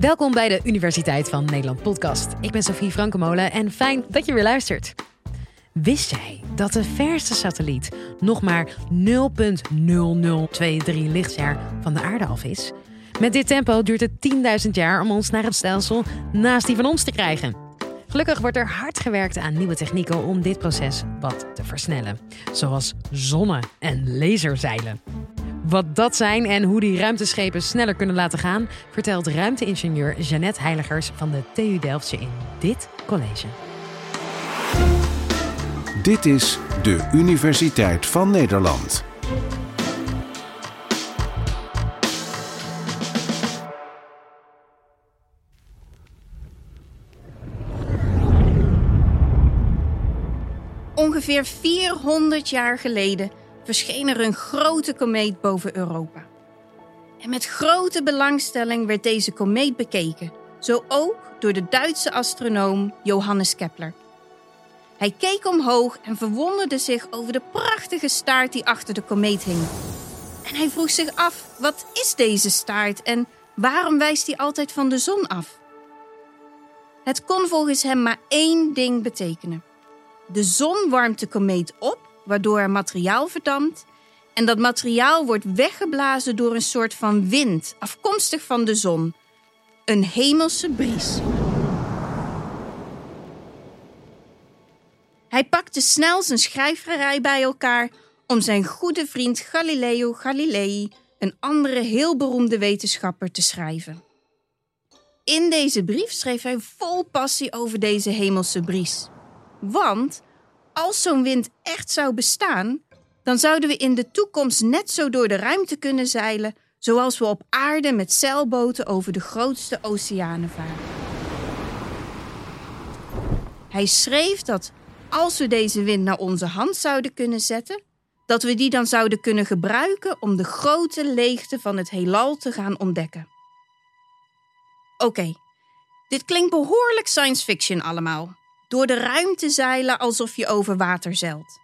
Welkom bij de Universiteit van Nederland podcast. Ik ben Sofie Frankemolen en fijn dat je weer luistert. Wist jij dat de verste satelliet nog maar 0,0023 lichtjaar van de aarde af is? Met dit tempo duurt het 10.000 jaar om ons naar het stelsel naast die van ons te krijgen. Gelukkig wordt er hard gewerkt aan nieuwe technieken om dit proces wat te versnellen. Zoals zonne- en laserzeilen. Wat dat zijn en hoe die ruimteschepen sneller kunnen laten gaan, vertelt ruimteingenieur Jeannette Heiligers van de TU Delftse in dit college. Dit is de Universiteit van Nederland. Ongeveer 400 jaar geleden verscheen er een grote komeet boven Europa. En met grote belangstelling werd deze komeet bekeken, zo ook door de Duitse astronoom Johannes Kepler. Hij keek omhoog en verwonderde zich over de prachtige staart die achter de komeet hing. En hij vroeg zich af: wat is deze staart en waarom wijst hij altijd van de zon af? Het kon volgens hem maar één ding betekenen. De zon warmt de komeet op, waardoor er materiaal verdampt. En dat materiaal wordt weggeblazen door een soort van wind, afkomstig van de zon. Een hemelse bries. Hij pakte snel zijn schrijverij bij elkaar om zijn goede vriend Galileo Galilei, een andere heel beroemde wetenschapper, te schrijven. In deze brief schreef hij vol passie over deze hemelse bries. Want als zo'n wind echt zou bestaan, dan zouden we in de toekomst net zo door de ruimte kunnen zeilen zoals we op aarde met zeilboten over de grootste oceanen varen. Hij schreef dat als we deze wind naar onze hand zouden kunnen zetten, dat we die dan zouden kunnen gebruiken om de grote leegte van het heelal te gaan ontdekken. Oké, dit klinkt behoorlijk science fiction allemaal. Door de ruimte zeilen alsof je over water zeilt.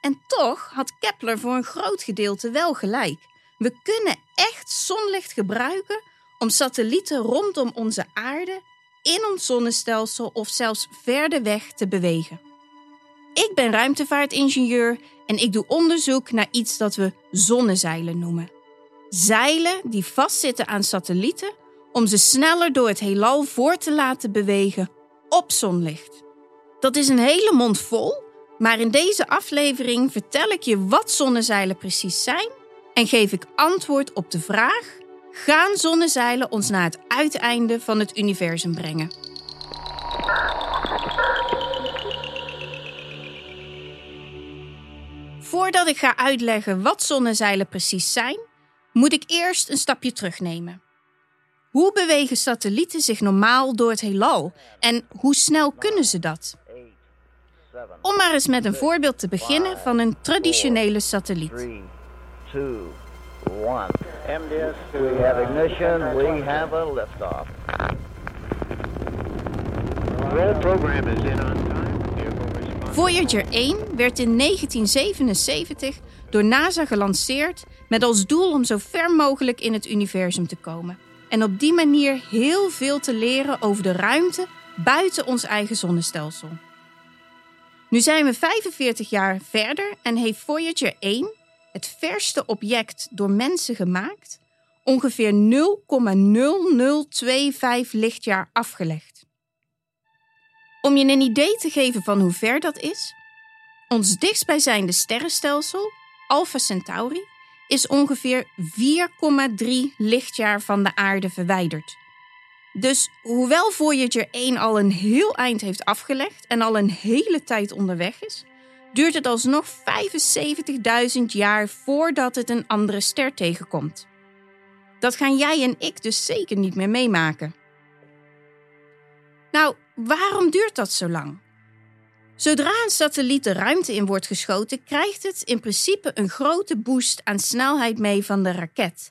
En toch had Kepler voor een groot gedeelte wel gelijk. We kunnen echt zonlicht gebruiken om satellieten rondom onze aarde, in ons zonnestelsel of zelfs verder weg te bewegen. Ik ben ruimtevaartingenieur en ik doe onderzoek naar iets dat we zonnezeilen noemen. Zeilen die vastzitten aan satellieten om ze sneller door het heelal voor te laten bewegen op zonlicht. Dat is een hele mond vol, maar in deze aflevering vertel ik je wat zonnezeilen precies zijn en geef ik antwoord op de vraag: gaan zonnezeilen ons naar het uiteinde van het universum brengen? Voordat ik ga uitleggen wat zonnezeilen precies zijn, moet ik eerst een stapje terugnemen. Hoe bewegen satellieten zich normaal door het heelal en hoe snel kunnen ze dat? Om maar eens met een voorbeeld te beginnen van een traditionele satelliet. 3, 2, 1. MDS, we have ignition, we have a liftoff. Roll program is in on time. Vehicle response. Voyager 1 werd in 1977 door NASA gelanceerd met als doel om zo ver mogelijk in het universum te komen. En op die manier heel veel te leren over de ruimte buiten ons eigen zonnestelsel. Nu zijn we 45 jaar verder en heeft Voyager 1, het verste object door mensen gemaakt, ongeveer 0,0025 lichtjaar afgelegd. Om je een idee te geven van hoe ver dat is, ons dichtstbijzijnde sterrenstelsel, Alpha Centauri, is ongeveer 4,3 lichtjaar van de aarde verwijderd. Dus hoewel Voyager 1 al een heel eind heeft afgelegd en al een hele tijd onderweg is, duurt het alsnog 75.000 jaar voordat het een andere ster tegenkomt. Dat gaan jij en ik dus zeker niet meer meemaken. Nou, waarom duurt dat zo lang? Zodra een satelliet de ruimte in wordt geschoten, krijgt het in principe een grote boost aan snelheid mee van de raket.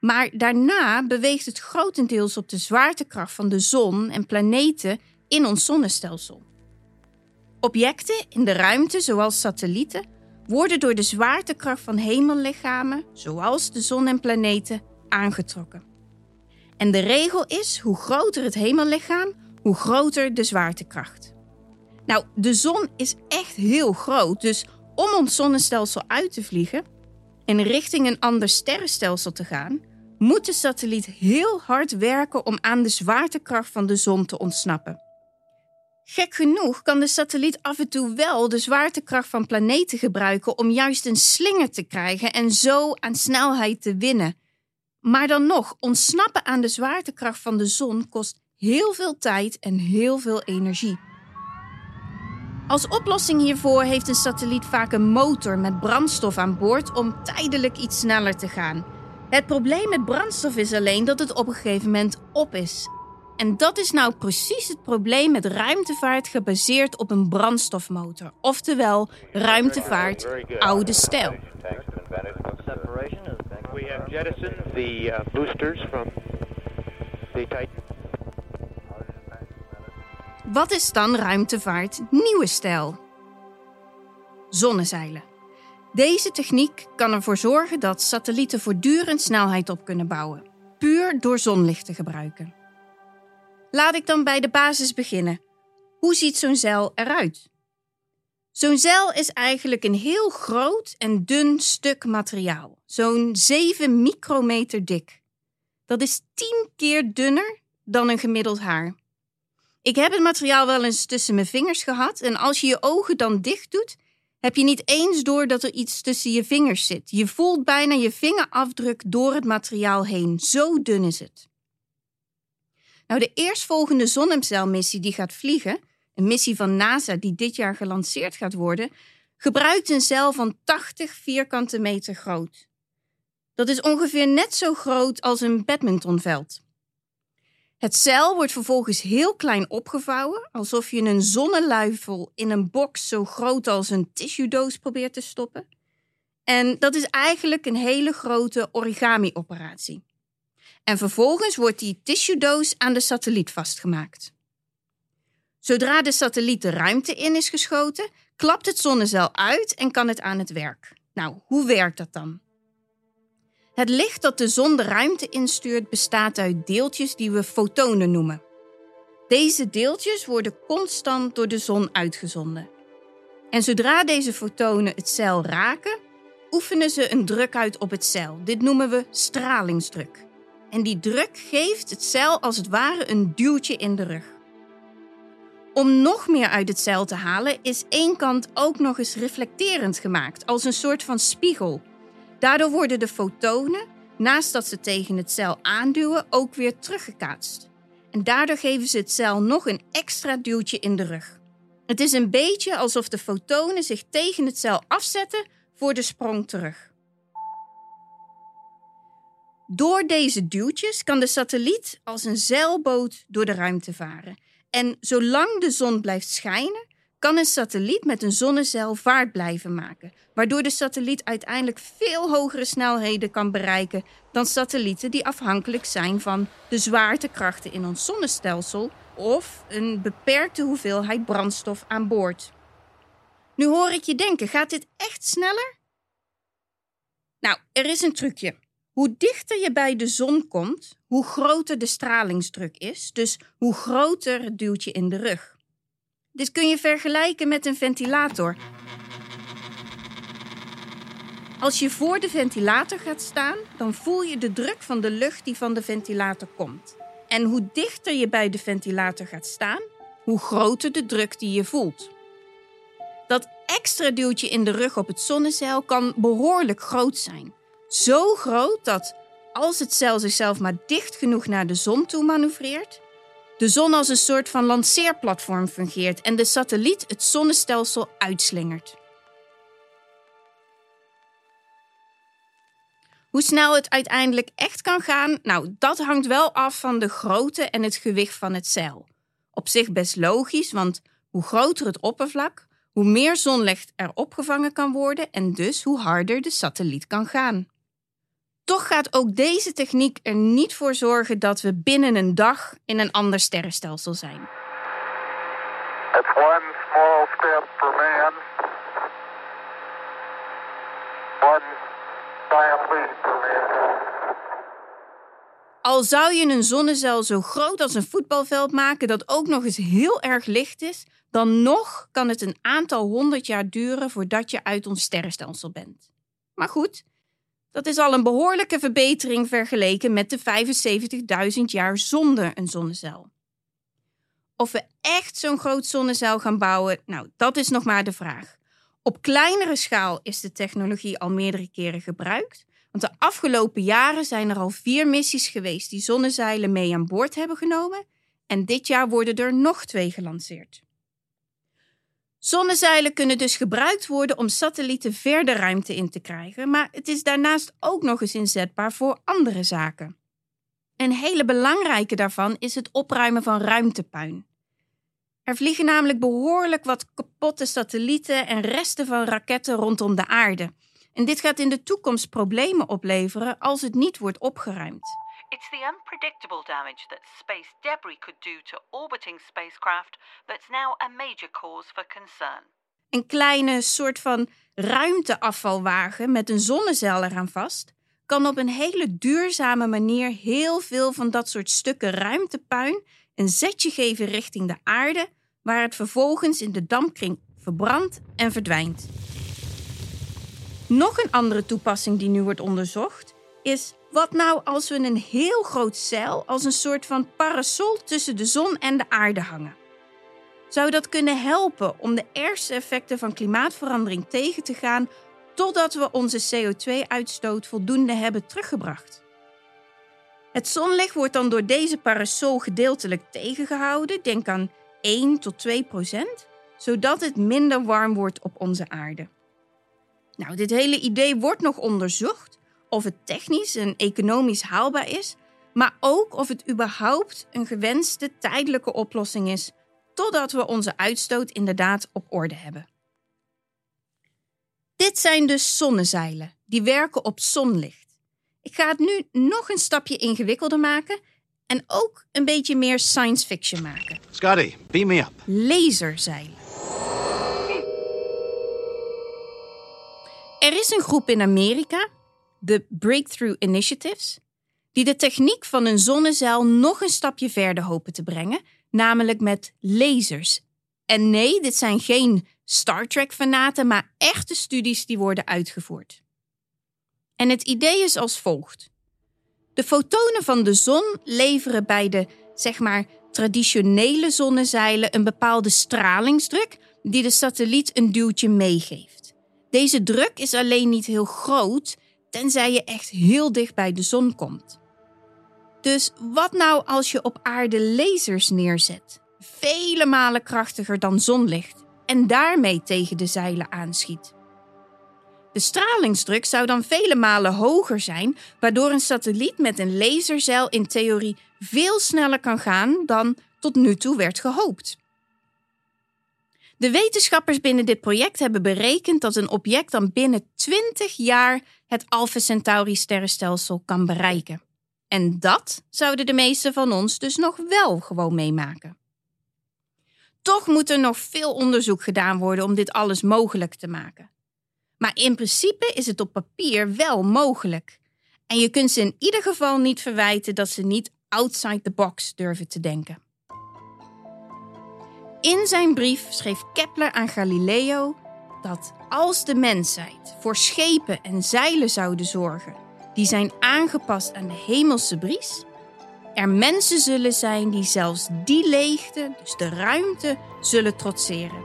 Maar daarna beweegt het grotendeels op de zwaartekracht van de zon en planeten in ons zonnestelsel. Objecten in de ruimte, zoals satellieten, worden door de zwaartekracht van hemellichamen, zoals de zon en planeten, aangetrokken. En de regel is: hoe groter het hemellichaam, hoe groter de zwaartekracht. Nou, de zon is echt heel groot, dus om ons zonnestelsel uit te vliegen en richting een ander sterrenstelsel te gaan, moet de satelliet heel hard werken om aan de zwaartekracht van de zon te ontsnappen. Gek genoeg kan de satelliet af en toe wel de zwaartekracht van planeten gebruiken om juist een slinger te krijgen en zo aan snelheid te winnen. Maar dan nog, ontsnappen aan de zwaartekracht van de zon kost heel veel tijd en heel veel energie. Als oplossing hiervoor heeft een satelliet vaak een motor met brandstof aan boord om tijdelijk iets sneller te gaan. Het probleem met brandstof is alleen dat het op een gegeven moment op is. En dat is nou precies het probleem met ruimtevaart gebaseerd op een brandstofmotor. Oftewel, ruimtevaart, oude stijl. We have jettisoned the uh, boosters from Titan. Wat is dan ruimtevaart nieuwe stijl? Zonnezeilen. Deze techniek kan ervoor zorgen dat satellieten voortdurend snelheid op kunnen bouwen, puur door zonlicht te gebruiken. Laat ik dan bij de basis beginnen. Hoe ziet zo'n zeil eruit? Zo'n zeil is eigenlijk een heel groot en dun stuk materiaal, zo'n 7 micrometer dik. Dat is 10 keer dunner dan een gemiddeld haar. Ik heb het materiaal wel eens tussen mijn vingers gehad en als je je ogen dan dicht doet, heb je niet eens door dat er iets tussen je vingers zit. Je voelt bijna je vingerafdruk door het materiaal heen. Zo dun is het. Nou, de eerstvolgende zonnecelmissie die gaat vliegen, een missie van NASA die dit jaar gelanceerd gaat worden, gebruikt een cel van 80 vierkante meter groot. Dat is ongeveer net zo groot als een badmintonveld. Het cel wordt vervolgens heel klein opgevouwen, alsof je een zonneluifel in een box zo groot als een tissuedoos probeert te stoppen. En dat is eigenlijk een hele grote origami-operatie. En vervolgens wordt die tissuedoos aan de satelliet vastgemaakt. Zodra de satelliet de ruimte in is geschoten, klapt het zonnecel uit en kan het aan het werk. Nou, hoe werkt dat dan? Het licht dat de zon de ruimte instuurt bestaat uit deeltjes die we fotonen noemen. Deze deeltjes worden constant door de zon uitgezonden. En zodra deze fotonen het cel raken, oefenen ze een druk uit op het cel. Dit noemen we stralingsdruk. En die druk geeft het cel als het ware een duwtje in de rug. Om nog meer uit het cel te halen is één kant ook nog eens reflecterend gemaakt, als een soort van spiegel. Daardoor worden de fotonen, naast dat ze tegen het cel aanduwen, ook weer teruggekaatst. En daardoor geven ze het cel nog een extra duwtje in de rug. Het is een beetje alsof de fotonen zich tegen het cel afzetten voor de sprong terug. Door deze duwtjes kan de satelliet als een zeilboot door de ruimte varen. En zolang de zon blijft schijnen, kan een satelliet met een zonnezeil vaart blijven maken, waardoor de satelliet uiteindelijk veel hogere snelheden kan bereiken dan satellieten die afhankelijk zijn van de zwaartekrachten in ons zonnestelsel of een beperkte hoeveelheid brandstof aan boord. Nu hoor ik je denken, gaat dit echt sneller? Nou, er is een trucje. Hoe dichter je bij de zon komt, hoe groter de stralingsdruk is, dus hoe groter het duwtje in de rug. Dit kun je vergelijken met een ventilator. Als je voor de ventilator gaat staan, dan voel je de druk van de lucht die van de ventilator komt. En hoe dichter je bij de ventilator gaat staan, hoe groter de druk die je voelt. Dat extra duwtje in de rug op het zonnecel kan behoorlijk groot zijn. Zo groot dat als het cel zichzelf maar dicht genoeg naar de zon toe manoeuvreert, de zon als een soort van lanceerplatform fungeert en de satelliet het zonnestelsel uitslingert. Hoe snel het uiteindelijk echt kan gaan, nou, dat hangt wel af van de grootte en het gewicht van het zeil. Op zich best logisch, want hoe groter het oppervlak, hoe meer zonlicht er opgevangen kan worden en dus hoe harder de satelliet kan gaan. Toch gaat ook deze techniek er niet voor zorgen dat we binnen een dag in een ander sterrenstelsel zijn. It's one small step for man, one giant leap for mankind. al zou je een zonnecel zo groot als een voetbalveld maken dat ook nog eens heel erg licht is, dan nog kan het een aantal honderd jaar duren voordat je uit ons sterrenstelsel bent. Maar goed, dat is al een behoorlijke verbetering vergeleken met de 75.000 jaar zonder een zonnecel. Of we echt zo'n groot zonnecel gaan bouwen, nou, dat is nog maar de vraag. Op kleinere schaal is de technologie al meerdere keren gebruikt. Want de afgelopen jaren zijn er al vier missies geweest die zonnezeilen mee aan boord hebben genomen. En dit jaar worden er nog twee gelanceerd. Zonnezeilen kunnen dus gebruikt worden om satellieten verder ruimte in te krijgen, maar het is daarnaast ook nog eens inzetbaar voor andere zaken. Een hele belangrijke daarvan is het opruimen van ruimtepuin. Er vliegen namelijk behoorlijk wat kapotte satellieten en resten van raketten rondom de aarde. En dit gaat in de toekomst problemen opleveren als het niet wordt opgeruimd. It's the unpredictable damage that space debris could do to orbiting spacecraft that's now a major cause for concern. Een kleine soort van ruimteafvalwagen met een zonnecel eraan vast kan op een hele duurzame manier heel veel van dat soort stukken ruimtepuin een zetje geven richting de aarde, waar het vervolgens in de dampkring verbrandt en verdwijnt. Nog een andere toepassing die nu wordt onderzocht is wat nou als we een heel groot zeil als een soort van parasol tussen de zon en de aarde hangen? Zou dat kunnen helpen om de ergste effecten van klimaatverandering tegen te gaan totdat we onze CO2-uitstoot voldoende hebben teruggebracht? Het zonlicht wordt dan door deze parasol gedeeltelijk tegengehouden, denk aan 1 tot 2 procent, zodat het minder warm wordt op onze aarde. Nou, dit hele idee wordt nog onderzocht of het technisch en economisch haalbaar is, maar ook of het überhaupt een gewenste tijdelijke oplossing is totdat we onze uitstoot inderdaad op orde hebben. Dit zijn dus zonnezeilen die werken op zonlicht. Ik ga het nu nog een stapje ingewikkelder maken en ook een beetje meer science fiction maken. Scotty, beam me up. Laserzeilen. Er is een groep in Amerika, de Breakthrough Initiatives, die de techniek van een zonnezeil nog een stapje verder hopen te brengen, namelijk met lasers. En nee, dit zijn geen Star Trek-fanaten, maar echte studies die worden uitgevoerd. En het idee is als volgt. De fotonen van de zon leveren bij de, zeg maar, traditionele zonnezeilen een bepaalde stralingsdruk die de satelliet een duwtje meegeeft. Deze druk is alleen niet heel groot, tenzij je echt heel dicht bij de zon komt. Dus wat nou als je op aarde lasers neerzet? Vele malen krachtiger dan zonlicht en daarmee tegen de zeilen aanschiet. De stralingsdruk zou dan vele malen hoger zijn, waardoor een satelliet met een laserzeil in theorie veel sneller kan gaan dan tot nu toe werd gehoopt. De wetenschappers binnen dit project hebben berekend dat een object dan binnen 20 jaar het Alpha Centauri sterrenstelsel kan bereiken. En dat zouden de meesten van ons dus nog wel gewoon meemaken. Toch moet er nog veel onderzoek gedaan worden om dit alles mogelijk te maken. Maar in principe is het op papier wel mogelijk. En je kunt ze in ieder geval niet verwijten dat ze niet outside the box durven te denken. In zijn brief schreef Kepler aan Galileo dat als de mensheid voor schepen en zeilen zouden zorgen die zijn aangepast aan de hemelse bries, er mensen zullen zijn die zelfs die leegte, dus de ruimte, zullen trotseren.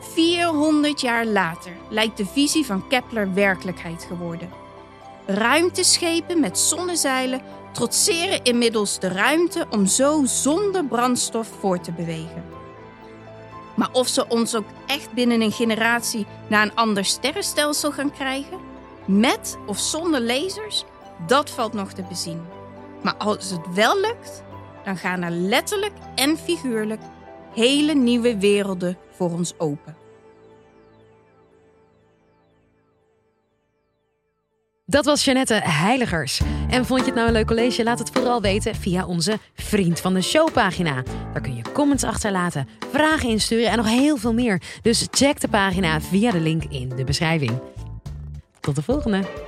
400 jaar later lijkt de visie van Kepler werkelijkheid geworden. Ruimteschepen met zonnezeilen trotseren inmiddels de ruimte om zo zonder brandstof voor te bewegen. Maar of ze ons ook echt binnen een generatie naar een ander sterrenstelsel gaan krijgen, met of zonder lasers, dat valt nog te bezien. Maar als het wel lukt, dan gaan er letterlijk en figuurlijk hele nieuwe werelden voor ons open. Dat was Jeannette Heiligers. En vond je het nou een leuk college? Laat het vooral weten via onze Vriend van de Show pagina. Daar kun je comments achterlaten, vragen insturen en nog heel veel meer. Dus check de pagina via de link in de beschrijving. Tot de volgende!